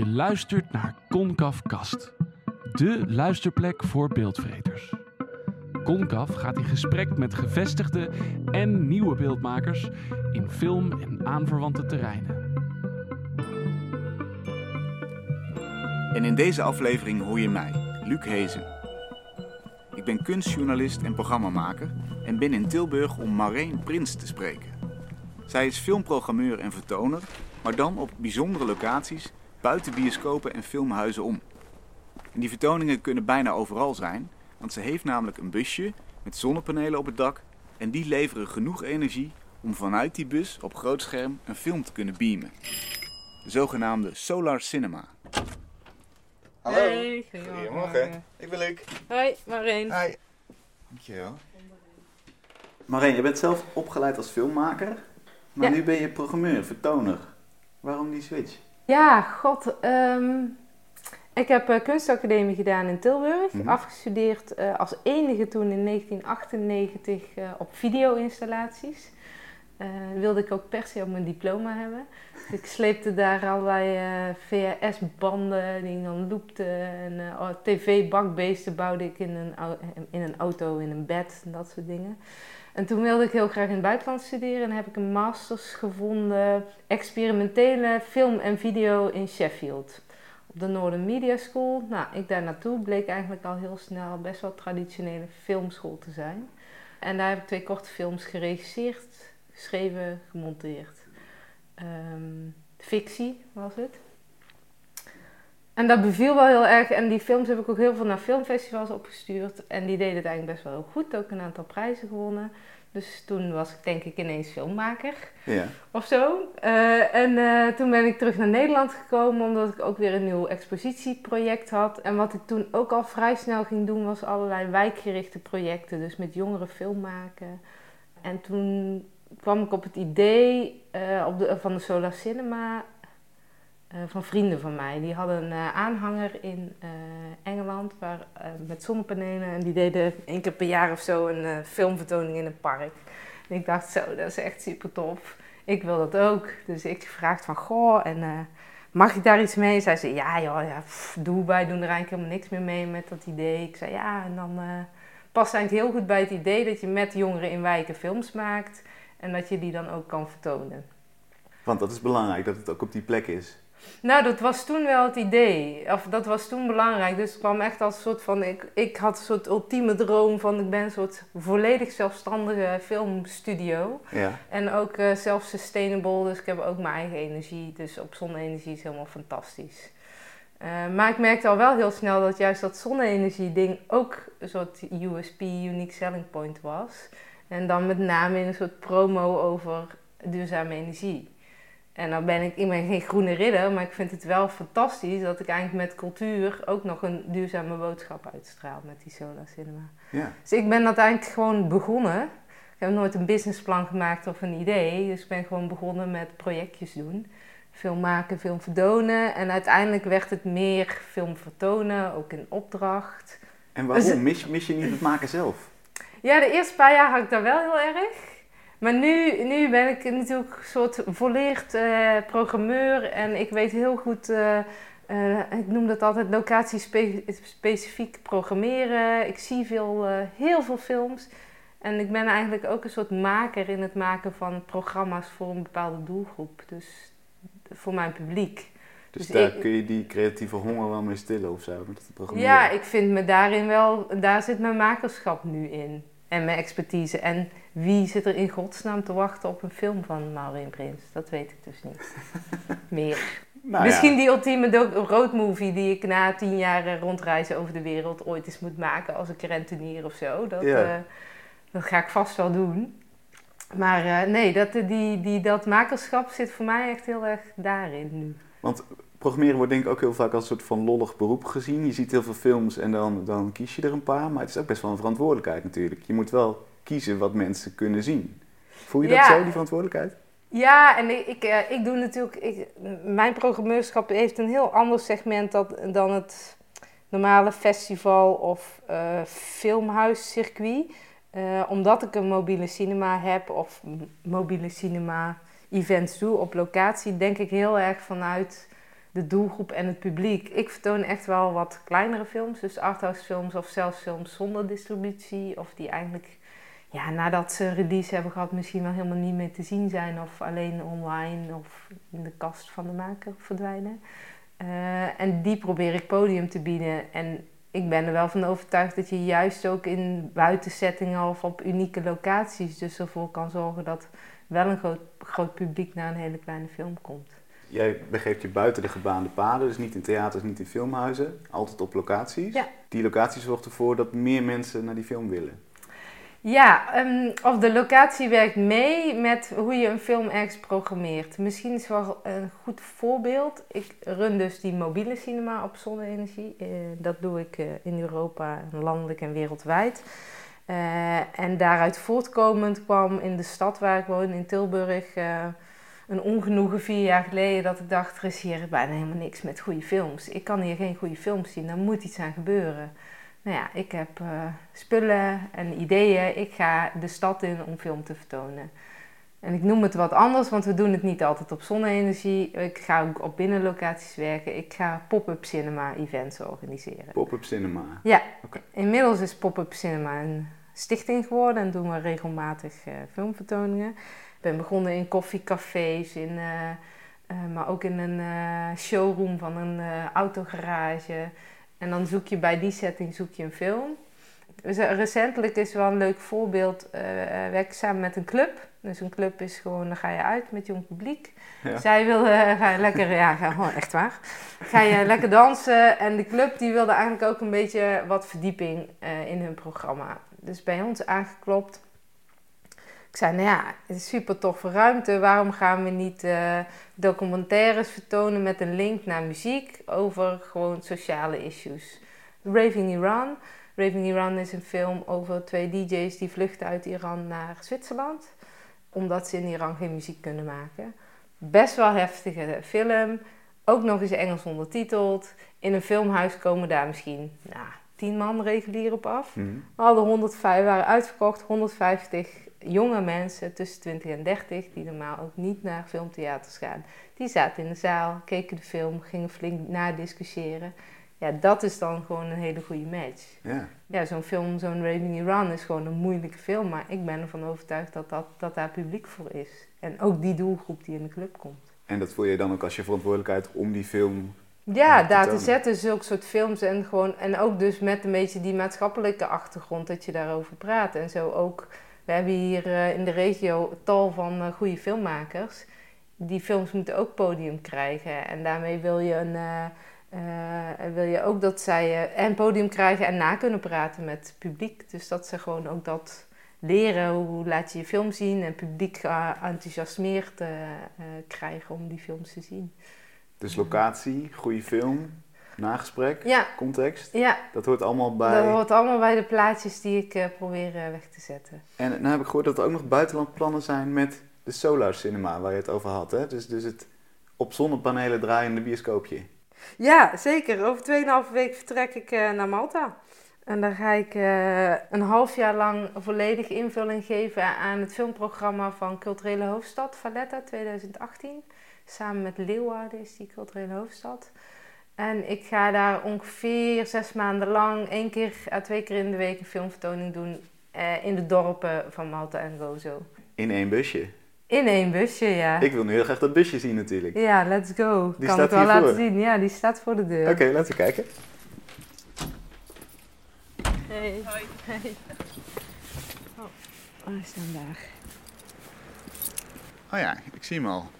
Je luistert naar Concaf Kast, de luisterplek voor beeldvreters. Concaf gaat in gesprek met gevestigde en nieuwe beeldmakers in film en aanverwante terreinen. En in deze aflevering hoor je mij, Luc Hezen. Ik ben kunstjournalist en programmamaker en ben in Tilburg om Marijn Prins te spreken. Zij is filmprogrammeur en vertoner, maar dan op bijzondere locaties buiten bioscopen en filmhuizen om. En die vertoningen kunnen bijna overal zijn, want ze heeft namelijk een busje met zonnepanelen op het dak en die leveren genoeg energie om vanuit die bus op groot scherm een film te kunnen beamen. De zogenaamde Solar Cinema. Hallo. Hey, Goedemorgen. Ik ben Luc. Hoi, Marijn. Hi. Dankjewel. Marijn, je bent zelf opgeleid als filmmaker, maar Ja. nu ben je programmeur, vertoner. Waarom die switch? Ja, god. ehm, ik heb eh, kunstacademie gedaan in Tilburg. Mhm. Afgestudeerd eh, als enige toen in 1998 eh, op video-installaties. Eh, wilde ik ook per se op mijn diploma hebben. Dus ik sleepte daar allerlei eh, VHS-banden die ik dan loopte. En eh, oh, tv-bakbeesten bouwde ik in een, in een auto, in een bed en dat soort dingen. En toen wilde ik heel graag in het buitenland studeren en heb ik een masters gevonden experimentele film en video in Sheffield. Op de Northern Media School. Nou, ik daar naartoe bleek eigenlijk al heel snel best wel traditionele filmschool te zijn. En daar heb ik twee korte films geregisseerd, geschreven, gemonteerd. Ehm, fictie was het. En dat beviel wel heel erg. En die films heb ik ook heel veel naar filmfestivals opgestuurd. En die deden het eigenlijk best wel heel goed. Ook een aantal prijzen gewonnen. Dus toen was ik denk ik ineens filmmaker Ja. of zo. Eh, en eh, toen ben ik terug naar Nederland gekomen omdat ik ook weer een nieuw expositieproject had. En wat ik toen ook al vrij snel ging doen was allerlei wijkgerichte projecten. Dus met jongeren film maken. En toen kwam ik op het idee eh, op de, van de Solar Cinema eh, van vrienden van mij. Die hadden een eh, aanhanger in Engeland waar, met zonnepanelen. En die deden één keer per jaar of zo een filmvertoning in een park. En ik dacht, zo, dat is echt super tof. Ik wil dat ook. Dus ik gevraagd van, goh, en mag ik daar iets mee? Zij zei, ja joh, ja, doe, wij doen er eigenlijk helemaal niks meer mee met dat idee. Ik zei, ja, en dan past eigenlijk heel goed bij het idee dat je met jongeren in wijken films maakt. En dat je die dan ook kan vertonen. Want dat is belangrijk, dat het ook op die plek is. Nou, dat was toen wel het idee. Of dat was toen belangrijk. Dus het kwam echt als een soort van. Ik, ik had een soort ultieme droom van. Ik ben een soort volledig zelfstandige filmstudio. Ja. En ook eh self-sustainable. Dus ik heb ook mijn eigen energie. Dus op zonne-energie is helemaal fantastisch. Eh, maar ik merkte al wel heel snel dat juist dat zonne-energie-ding ook een soort USP, unique selling point was. En dan met name in een soort promo over duurzame energie. En dan ben ik, ik ben geen groene ridder, maar ik vind het wel fantastisch dat ik eigenlijk met cultuur ook nog een duurzame boodschap uitstraal met die Solar Cinema. Ja. Dus ik ben uiteindelijk gewoon begonnen. Ik heb nooit een businessplan gemaakt of een idee. Dus ik ben gewoon begonnen met projectjes doen. Film maken, film vertonen. En uiteindelijk werd het meer film vertonen, ook in opdracht. En Dus waarom? Mis, mis je niet het maken zelf? Ja, de eerste paar jaar had ik dat wel heel erg. Maar nu, nu ben ik natuurlijk een soort volleerd eh, programmeur. En ik weet heel goed, eh, eh, ik noem dat altijd locatiespecifiek programmeren. Ik zie veel, heel veel films. En ik ben eigenlijk ook een soort maker in het maken van programma's voor een bepaalde doelgroep. Dus voor mijn publiek. Dus, Dus daar ik- kun je die creatieve honger wel mee stillen of zo, met het programmeren. Ja, ik vind me daarin wel, daar zit mijn makerschap nu in. En mijn expertise. En wie zit er in godsnaam te wachten op een film van Maureen Prins? Dat weet ik dus niet. Meer. Nou Misschien ja. die ultieme roadmovie die ik na tien jaar eh, rondreizen over de wereld ooit eens moet maken als ik rentenier of zo. Dat, eh, dat ga ik vast wel doen. Maar eh, nee, dat, die, die, dat makerschap zit voor mij echt heel erg daarin nu. Want programmeren wordt denk ik ook heel vaak als een soort van lollig beroep gezien. Je ziet heel veel films en dan, dan kies je er een paar. Maar het is ook best wel een verantwoordelijkheid natuurlijk. Je moet wel kiezen wat mensen kunnen zien. Voel je dat zo, die verantwoordelijkheid? Ja, en ik, ik, eh, ik doe natuurlijk. Ik, mijn programmeurschap heeft een heel ander segment dat, dan het normale festival of eh, filmhuiscircuit. Eh, omdat ik een mobiele cinema heb of mobiele cinema events doe op locatie, denk ik heel erg vanuit de doelgroep en het publiek. Ik vertoon echt wel wat kleinere films, dus arthouse films of zelfs films zonder distributie. Of die eigenlijk, ja, nadat ze release hebben gehad, misschien wel helemaal niet meer te zien zijn. Of alleen online of in de kast van de maker verdwijnen. Eh, en die probeer ik podium te bieden. En ik ben er wel van overtuigd dat je juist ook in buitensettingen of op unieke locaties dus ervoor kan zorgen dat wel een groot, groot publiek naar een hele kleine film komt. Jij begeeft je buiten de gebaande paden, dus niet in theaters, niet in filmhuizen, altijd op locaties. Ja. Die locatie zorgt ervoor dat meer mensen naar die film willen. Ja, um, of de locatie werkt mee met hoe je een film ergens programmeert. Misschien is wel een goed voorbeeld. Ik run dus die mobiele cinema op zonne-energie. Uh, dat doe ik uh, in Europa, landelijk en wereldwijd. Uh, en daaruit voortkomend kwam in de stad waar ik woon, in Tilburg, een ongenoegen vier jaar geleden dat ik dacht, er is hier bijna helemaal niks met goede films. Ik kan hier geen goede films zien, daar moet iets aan gebeuren. Nou ja, ik heb uh, spullen en ideeën. Ik ga de stad in om film te vertonen. En ik noem het wat anders, want we doen het niet altijd op zonne-energie. Ik ga ook op binnenlocaties werken. Ik ga pop-up cinema events organiseren. Pop-up cinema? Ja. Okay. Inmiddels is pop-up cinema een stichting geworden en doen we regelmatig uh, filmvertoningen. Ik ben begonnen in koffiecafés, in, uh, uh, maar ook in een showroom van een autogarage. En dan zoek je bij die setting zoek je een film. Dus recentelijk is wel een leuk voorbeeld. Uh, werk ik samen met een club. Dus een club is gewoon, dan ga je uit met jong publiek. Ja. Zij wilden, uh, ga je lekker, ja, ga, gewoon echt waar. Ga je lekker dansen. En de club die wilde eigenlijk ook een beetje wat verdieping uh, in hun programma. Dus bij ons aangeklopt. Ik zei, nou ja, het is super toffe ruimte. Waarom gaan we niet uh, documentaires vertonen met een link naar muziek over gewoon sociale issues? Raving Iran. Raving Iran is een film over twee DJ's die vluchten uit Iran naar Zwitserland. Omdat ze in Iran geen muziek kunnen maken. Best wel heftige film. Ook nog eens Engels ondertiteld. In een filmhuis komen daar misschien nou, 10 man regulier op af. Mm. We hadden 105, waren uitverkocht, 150 jonge mensen tussen 20 en 30, die normaal ook niet naar filmtheaters gaan, die zaten in de zaal, keken de film, gingen flink nadiscussiëren. Ja, dat is dan gewoon een hele goede match. Ja, ja zo'n film, zo'n Raving Iran is gewoon een moeilijke film, maar ik ben ervan overtuigd dat, dat, dat daar publiek voor is. En ook die doelgroep die in de club komt. En dat voel je dan ook als je verantwoordelijkheid om die film ja, daar te zetten, zulke soort films en gewoon, en ook dus met een beetje die maatschappelijke achtergrond dat je daarover praat. En zo ook we hebben hier uh, in de regio tal van uh, goede filmmakers. Die films moeten ook podium krijgen. En daarmee wil je, een, uh, wil je ook dat zij en podium krijgen en na kunnen praten met het publiek. Dus dat ze gewoon ook dat leren. Hoe laat je je film zien en publiek enthousiasmeerd krijgen om die films te zien. Dus locatie, goede film, nagesprek, ja. context. Ja. Dat hoort allemaal bij... Dat hoort allemaal bij de plaatjes die ik uh, probeer uh, weg te zetten. En nou heb ik gehoord dat er ook nog buitenlandplannen zijn met de Solar Cinema, waar je het over had. Hè? Dus, dus het op zonnepanelen draaiende bioscoopje. Ja, zeker. Over 2,5 week vertrek ik uh, naar Malta. En daar ga ik een half jaar lang volledig invulling geven aan het filmprogramma van Culturele Hoofdstad Valletta 2018. Samen met Leeuwarden is die culturele hoofdstad. En ik ga daar ongeveer zes maanden lang, één keer à twee keer in de week een filmvertoning doen eh, in de dorpen van Malta en Gozo. In één busje? In één busje, ja. Ik wil nu heel graag dat busje zien natuurlijk. Ja, let's go. Die kan staat ik wel hiervoor. laten zien. Ja, die staat voor de deur. Oké, okay, laten we kijken. Hey. Hoi. Hey. Oh, hij is vandaag. Oh ja, ik zie hem al.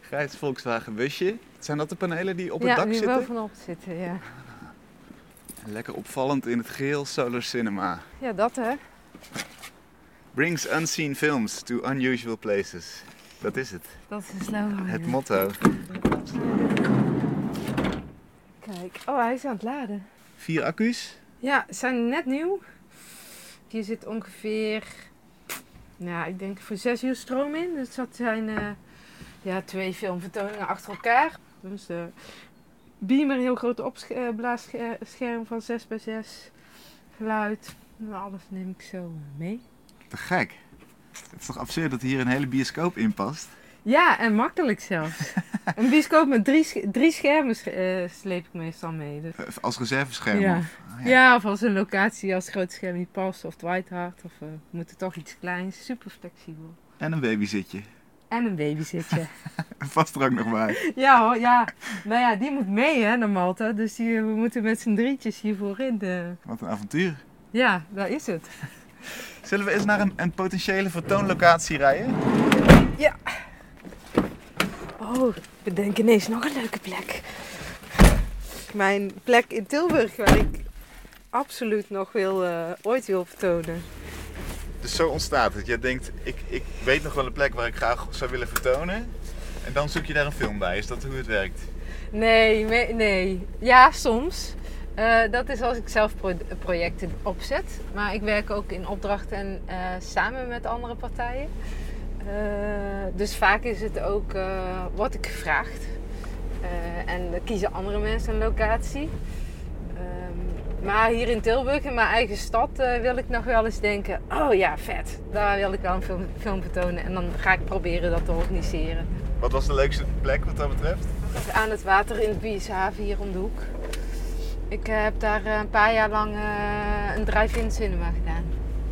Grijs Volkswagen busje. Zijn dat de panelen die op het ja, dak die zitten? bovenop zitten, ja. Lekker opvallend in het geel Solar Cinema. Ja, dat hè. Brings unseen films to unusual places. Dat is het. Dat is een slogan. Het motto. Kijk, oh hij is aan het laden. Vier accu's? Ja, ze zijn net nieuw. Hier zit ongeveer, nou ik denk voor zes uur stroom in. Dus dat zijn uh, ja, twee filmvertoningen achter elkaar. Dus de beamer, een heel groot opblaasscherm van 6 bij 6 Geluid, alles neem ik zo mee. Te gek. Het is toch absurd dat hier een hele bioscoop in past? Ja, en makkelijk zelfs. Een bioscoop met drie, drie schermen sch- eh, sleep ik meestal mee. Dus. Eh, Als reservescherm? Ja. Of, ah, Ja. of als een locatie als groot scherm niet past of het white hard of eh, we moeten toch iets kleins. Super flexibel. En een babyzitje. En een babyzitje. Vast er ook nog bij. ja hoor, ja. Nou ja, die moet mee hè, naar Malta. Dus die, we moeten met z'n drietjes hiervoor in. De... Wat een avontuur. Ja, daar is het. Zullen we eens naar een, een potentiële vertoonlocatie rijden? Oh, we denken ineens nog een leuke plek. Mijn plek in Tilburg waar ik absoluut nog wil, eh, ooit wil vertonen. Dus zo ontstaat het. Je denkt, ik, ik weet nog wel een plek waar ik graag zou willen vertonen. En dan zoek je daar een film bij. Is dat hoe het werkt? Nee, nee. Ja, soms. Eh, dat is als ik zelf pro- projecten opzet. Maar ik werk ook in opdracht en eh, samen met andere partijen. Eh, dus vaak is het ook, word ik gevraagd. En dan kiezen andere mensen een locatie. Maar hier in Tilburg, in mijn eigen stad, eh, wil ik nog wel eens denken... Oh ja, vet. Daar wil ik wel een film, film vertonen. En dan ga ik proberen dat te organiseren. Wat was de leukste plek wat dat betreft? Aan het water in de Bieshaven hier om de hoek. Ik eh, heb daar eh, een paar jaar lang een drive-in cinema gedaan.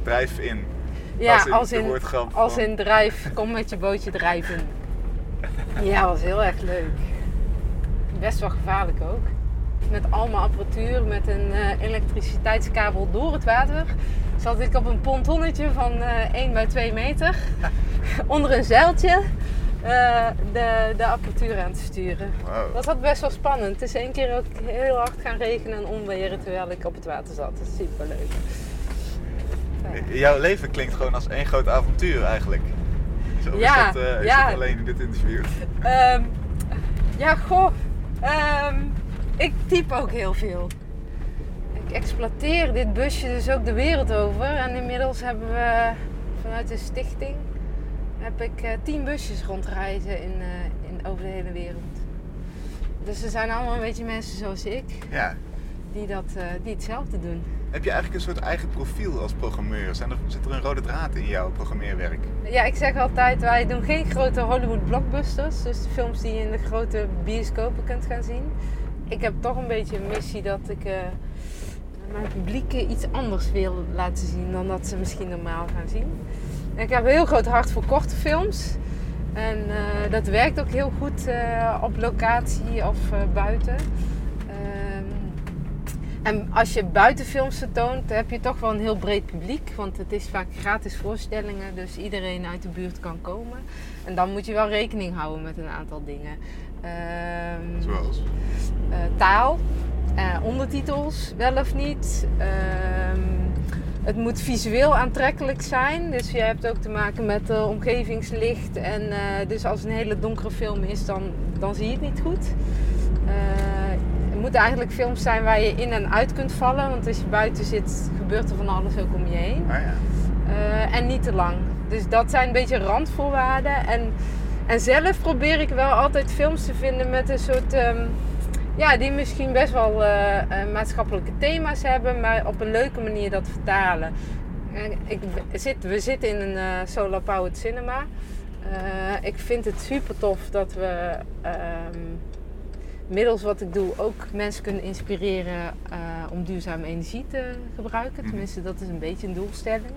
Drive-in. Ja, als in, als in, als drive, kom met je bootje drijven. Ja, was heel erg leuk. Best wel gevaarlijk ook. Met allemaal apparatuur, met een eh, elektriciteitskabel door het water. Zat ik op een pontonnetje van eh 1 bij 2 meter. onder een zeiltje eh, de, de apparatuur aan te sturen. Wow. Dat was best wel spannend. Het is één keer ook heel hard gaan regenen en onweren terwijl ik op het water zat. Dat is super leuk. Jouw leven klinkt gewoon als één groot avontuur eigenlijk. Zo is Ja, dat eh, is ja. dat alleen in dit interview. Ehm, ja, goh. Ehm, ik typ ook heel veel. Ik exploiteer dit busje dus ook de wereld over. En inmiddels hebben we vanuit de stichting heb ik eh, tien busjes rondreizen in, eh, in, over de hele wereld. Dus er zijn allemaal een beetje mensen zoals ik Ja. die, dat, eh, die hetzelfde doen. Heb je eigenlijk een soort eigen profiel als programmeur? Zijn er, zit er een rode draad in jouw programmeerwerk? Ja, ik zeg altijd, wij doen geen grote Hollywood blockbusters. Dus de films die je in de grote bioscopen kunt gaan zien. Ik heb toch een beetje een missie dat ik eh, mijn publiek iets anders wil laten zien dan dat ze misschien normaal gaan zien. En ik heb een heel groot hart voor korte films. En eh, dat werkt ook heel goed eh, op locatie of buiten. Ehm, en als je buitenfilms vertoont, heb je toch wel een heel breed publiek. Want het is vaak gratis voorstellingen, dus iedereen uit de buurt kan komen. En dan moet je wel rekening houden met een aantal dingen. Ehm, Zoals? eh, taal, eh, ondertitels, wel of niet. Ehm, het moet visueel aantrekkelijk zijn. Dus je hebt ook te maken met eh, omgevingslicht. En dus als het een hele donkere film is, dan, dan zie je het niet goed. Moeten eigenlijk films zijn waar je in en uit kunt vallen. Want als je buiten zit, gebeurt er van alles ook om je heen. Ah ja. Eh, en niet te lang. Dus dat zijn een beetje randvoorwaarden. En, en zelf probeer ik wel altijd films te vinden met een soort. ehm, ja, die misschien best wel eh, eh, maatschappelijke thema's hebben, maar op een leuke manier dat vertalen. En Ik zit, we zitten in een solar powered cinema. Ik vind het super tof dat we ehm, middels wat ik doe ook mensen kunnen inspireren eh, om duurzame energie te gebruiken. Tenminste, dat is een beetje een doelstelling.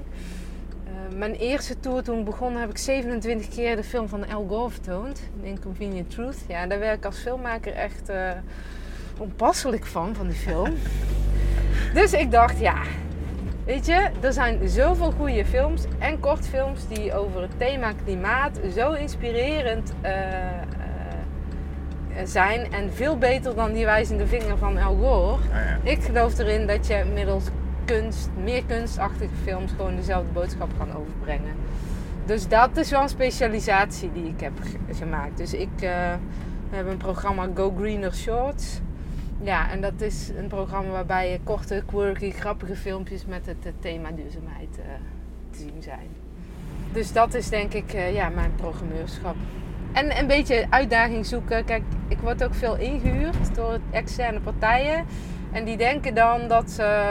Eh, mijn eerste tour toen ik begon heb ik 27 keer de film van Al Gore vertoond. Inconvenient Truth. Ja, daar werd ik als filmmaker echt eh, onpasselijk van, van die film. dus ik dacht, ja, weet je, er zijn zoveel goede films en kortfilms die over het thema klimaat zo inspirerend eh, zijn. En veel beter dan die wijzende vinger van Al Gore. Ah ja. Ik geloof erin dat je middels kunst, meer kunstachtige films gewoon dezelfde boodschap kan overbrengen. Dus dat is wel een specialisatie die ik heb ge- gemaakt. Dus ik eh, we hebben een programma Go Greener Shorts. Ja, en dat is een programma waarbij je korte, quirky, grappige filmpjes met het thema duurzaamheid eh, te zien zijn. Dus dat is denk ik eh, ja, mijn programmeurschap. En een beetje uitdaging zoeken. Kijk, ik word ook veel ingehuurd door externe partijen. En die denken dan dat, ze,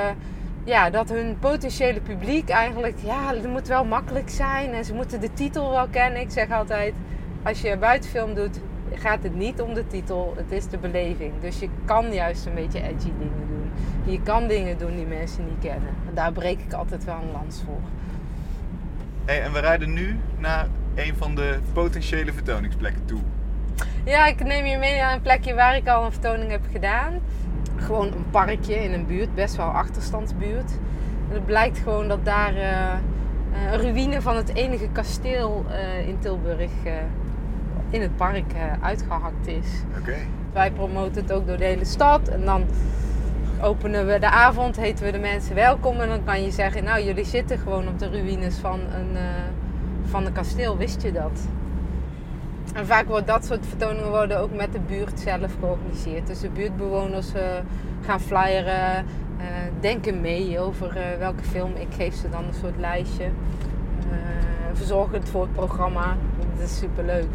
ja, dat hun potentiële publiek eigenlijk... Ja, het moet wel makkelijk zijn en ze moeten de titel wel kennen. Ik zeg altijd, als je buitenfilm doet, gaat het niet om de titel, het is de beleving. Dus je kan juist een beetje edgy dingen doen. Je kan dingen doen die mensen niet kennen. En daar breek ik altijd wel een lans voor. Hey, en we rijden nu naar een van de potentiële vertoningsplekken toe. Ja, ik neem je mee naar een plekje waar ik al een vertoning heb gedaan. Gewoon een parkje in een buurt, best wel achterstandsbuurt. En het blijkt gewoon dat daar uh, een ruïne van het enige kasteel uh, in Tilburg uh, in het park uitgehakt is. Oké. Wij promoten het ook door de hele stad. En dan openen we de avond, heten we de mensen welkom. En dan kan je zeggen, nou jullie zitten gewoon op de ruïnes van een, van een kasteel, wist je dat? En vaak wordt dat soort vertoningen worden ook met de buurt zelf georganiseerd. Dus de buurtbewoners uh, gaan flyeren, uh, denken mee over uh, welke film. Ik geef ze dan een soort lijstje. verzorgen het voor het programma. Dat is super leuk.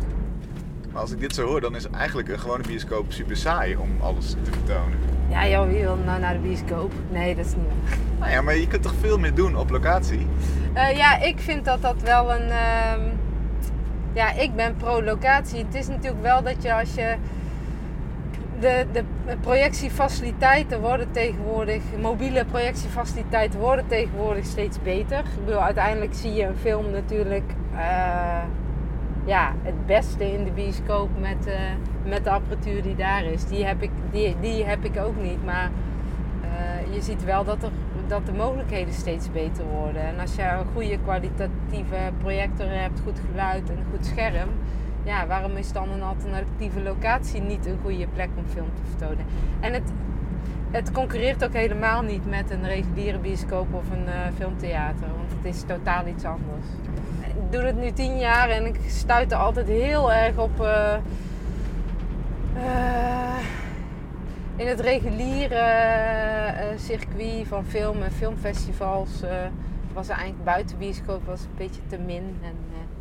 Maar als ik dit zo hoor, dan is eigenlijk een gewone bioscoop super saai om alles te vertonen. Ja, joh, wie wil nou naar de bioscoop? Nee, dat is niet waar. Nou ja, maar je kunt toch veel meer doen op locatie? ja, ik vind dat dat wel een... Ehm, ja, ik ben pro-locatie. Het is natuurlijk wel dat je als je. De, de projectiefaciliteiten worden tegenwoordig, mobiele projectiefaciliteiten worden tegenwoordig steeds beter. Ik bedoel, uiteindelijk zie je een film natuurlijk uh, ja, het beste in de bioscoop met, uh, met de apparatuur die daar is. Die heb ik, die, die heb ik ook niet, maar uh, je ziet wel dat er dat de mogelijkheden steeds beter worden. En als je een goede kwalitatieve projector hebt, goed geluid en een goed scherm, ja, waarom is dan een alternatieve locatie niet een goede plek om film te vertonen? En het, het concurreert ook helemaal niet met een reguliere bioscoop of een uh, filmtheater, want het is totaal iets anders. Ik doe het nu tien jaar en ik stuit er altijd heel erg op. Uh, uh, in het reguliere uh, circuit van film en filmfestivals was er eigenlijk buiten bioscoop was een beetje te min. En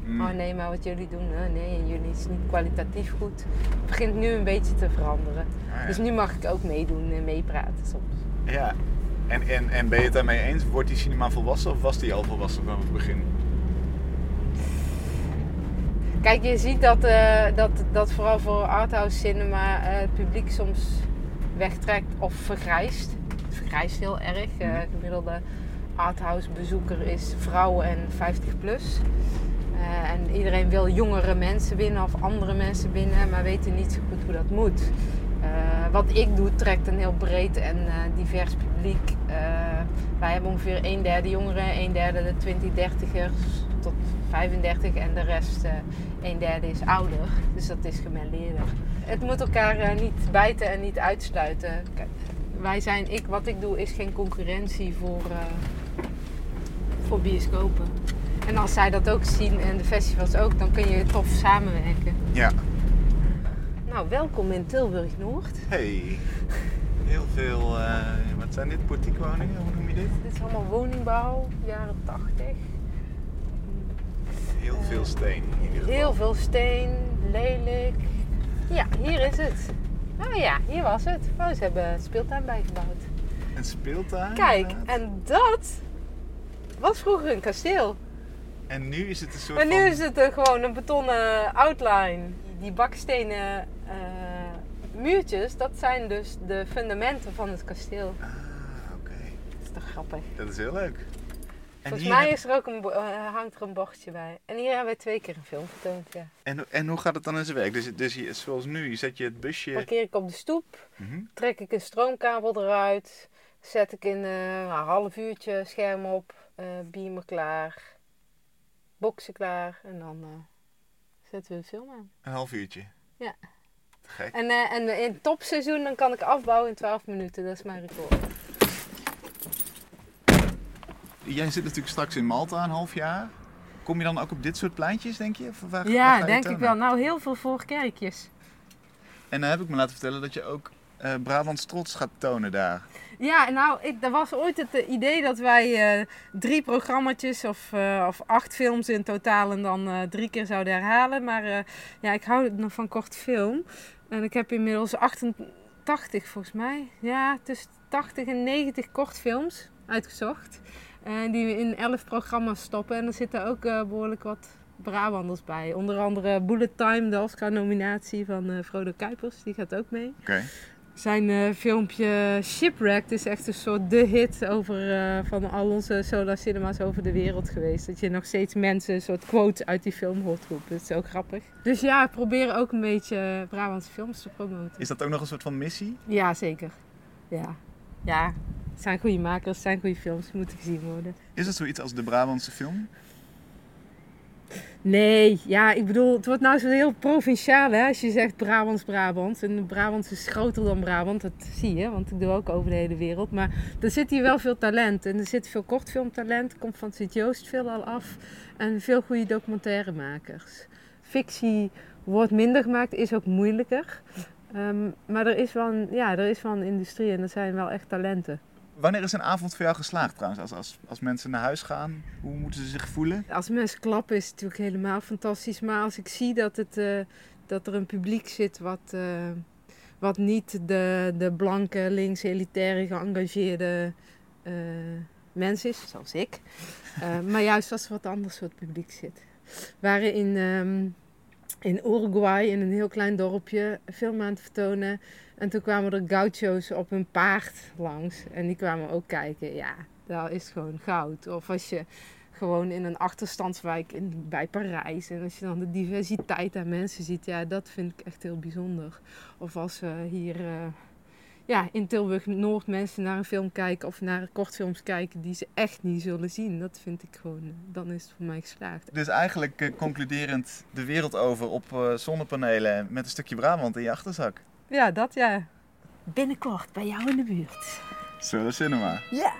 mm. oh nee, maar wat jullie doen, nee, en jullie is niet kwalitatief goed. Het begint nu een beetje te veranderen. Ah, ja. Dus nu mag ik ook meedoen en meepraten soms. Ja, en, en, en ben je het daarmee eens? Wordt die cinema volwassen of was die al volwassen vanaf het begin? Kijk, je ziet dat, dat, dat vooral voor arthouse cinema het publiek soms wegtrekt of vergrijst. Het vergrijst heel erg. Uh, gemiddelde arthouse bezoeker is vrouwen en 50 plus. En iedereen wil jongere mensen binnen of andere mensen binnen, maar weten niet zo goed hoe dat moet. Wat ik doe trekt een heel breed en divers publiek. wij hebben ongeveer een derde jongeren, een derde de 20, 30ers tot 35 en de rest een derde is ouder. Dus dat is gemelleerder het moet elkaar uh, niet bijten en niet uitsluiten. wij zijn, ik, wat ik doe is geen concurrentie voor, uh, voor bioscopen. En als zij dat ook zien en de festivals ook, dan kun je tof samenwerken. Ja. Nou, welkom in Tilburg Noord. Hey. Heel veel, uh, wat zijn dit? Portiekwoningen? Hoe noem je dit? Dit is allemaal woningbouw, jaren 80. Heel veel steen. Heel veel steen, lelijk. Ja, hier is het. Oh ja, hier was het. Oh, ze hebben een speeltuin bijgebouwd. Een speeltuin? Kijk, en dat was vroeger een kasteel. En nu is het een soort En nu van... is het een, gewoon een betonnen outline. Die bakstenen uh, muurtjes, dat zijn dus de fundamenten van het kasteel. Ah, oké. Dat is toch grappig? Dat is heel leuk. Volgens mij is er ook een, uh, hangt er een bordje bij. En hier hebben we twee keer een film vertoond, ja. En, en hoe gaat het dan in zijn werk? Dus, dus je, zoals nu, zet je het busje... Parkeer ik op de stoep, mm -hmm. trek ik een stroomkabel eruit, zet ik in uh, een half uurtje scherm op, uh, beamer klaar, boksen klaar en dan zetten we de film aan. Een half uurtje? Ja. Gek. En, en in topseizoen dan kan ik afbouwen in 12 minuten, dat is mijn record. Jij zit natuurlijk straks in Malta een half jaar. Kom je dan ook op dit soort pleintjes, denk je? Waar, ja, waar denk ik wel. Nou, heel veel voorkerkjes. En dan heb ik me laten vertellen dat je ook uh, Brabants trots gaat tonen daar. Ja, nou, ik, er was ooit het uh, idee dat wij uh, drie programma's of, of acht films in totaal en dan drie keer zouden herhalen. Maar ja, ik hou nog van kort film. En ik heb inmiddels 88 volgens mij. Ja, tussen 80 en 90 kortfilms uitgezocht. Uh, die we in elf programma's stoppen. En er zitten ook uh, behoorlijk wat Brabanders bij. Onder andere Bullet Time, de Oscar-nominatie van uh, Frodo Kuipers, die gaat ook mee. Oké. Zijn filmpje Shipwrecked is echt een soort de hit over, van al onze solar cinema's over de wereld geweest. Dat je nog steeds mensen een soort quotes uit die film hoort roepen. Dat is ook grappig. Dus ja, proberen ook een beetje Brabantse films te promoten. Is dat ook nog een soort van missie? Ja, zeker. Ja. Ja, het zijn goede makers, het zijn goede films, moeten gezien worden. Is het zoiets als de Brabantse film? Nee, ja, ik bedoel, het wordt nou zo heel provinciaal hè, als je zegt Brabants Brabant. En Brabant is groter dan Brabant, dat zie je, want ik doe ook over de hele wereld. Maar er zit hier wel veel talent en er zit veel kortfilmtalent, komt van Sint-Joost veel al af. En veel goede documentairemakers. Fictie wordt minder gemaakt, is ook moeilijker. Um, maar er is, wel een, ja, er is wel een industrie en er zijn wel echt talenten. Wanneer is een avond voor jou geslaagd trouwens? Als, als, als mensen naar huis gaan, hoe moeten ze zich voelen? Als mensen klappen is het natuurlijk helemaal fantastisch. Maar als ik zie dat, het, uh, dat er een publiek zit wat, uh, wat niet de, de blanke, links, elitaire, geëngageerde uh, mens is, zoals ik. maar juist als er wat anders soort publiek zit. Waarin... Um, in Uruguay, in een heel klein dorpje, film aan het vertonen. En toen kwamen er gaucho's op een paard langs. En die kwamen ook kijken. Ja, dat is gewoon goud. Of als je gewoon in een achterstandswijk in, bij Parijs. En als je dan de diversiteit aan mensen ziet. Ja, dat vind ik echt heel bijzonder. Of als we hier... Uh, ja, in Tilburg-Noord mensen naar een film kijken of naar kortfilms kijken die ze echt niet zullen zien. Dat vind ik gewoon, dan is het voor mij geslaagd. Dus eigenlijk uh, concluderend de wereld over op uh, zonnepanelen met een stukje Brabant in je achterzak. Ja, dat ja. Binnenkort bij jou in de buurt. Solar Cinema. Ja.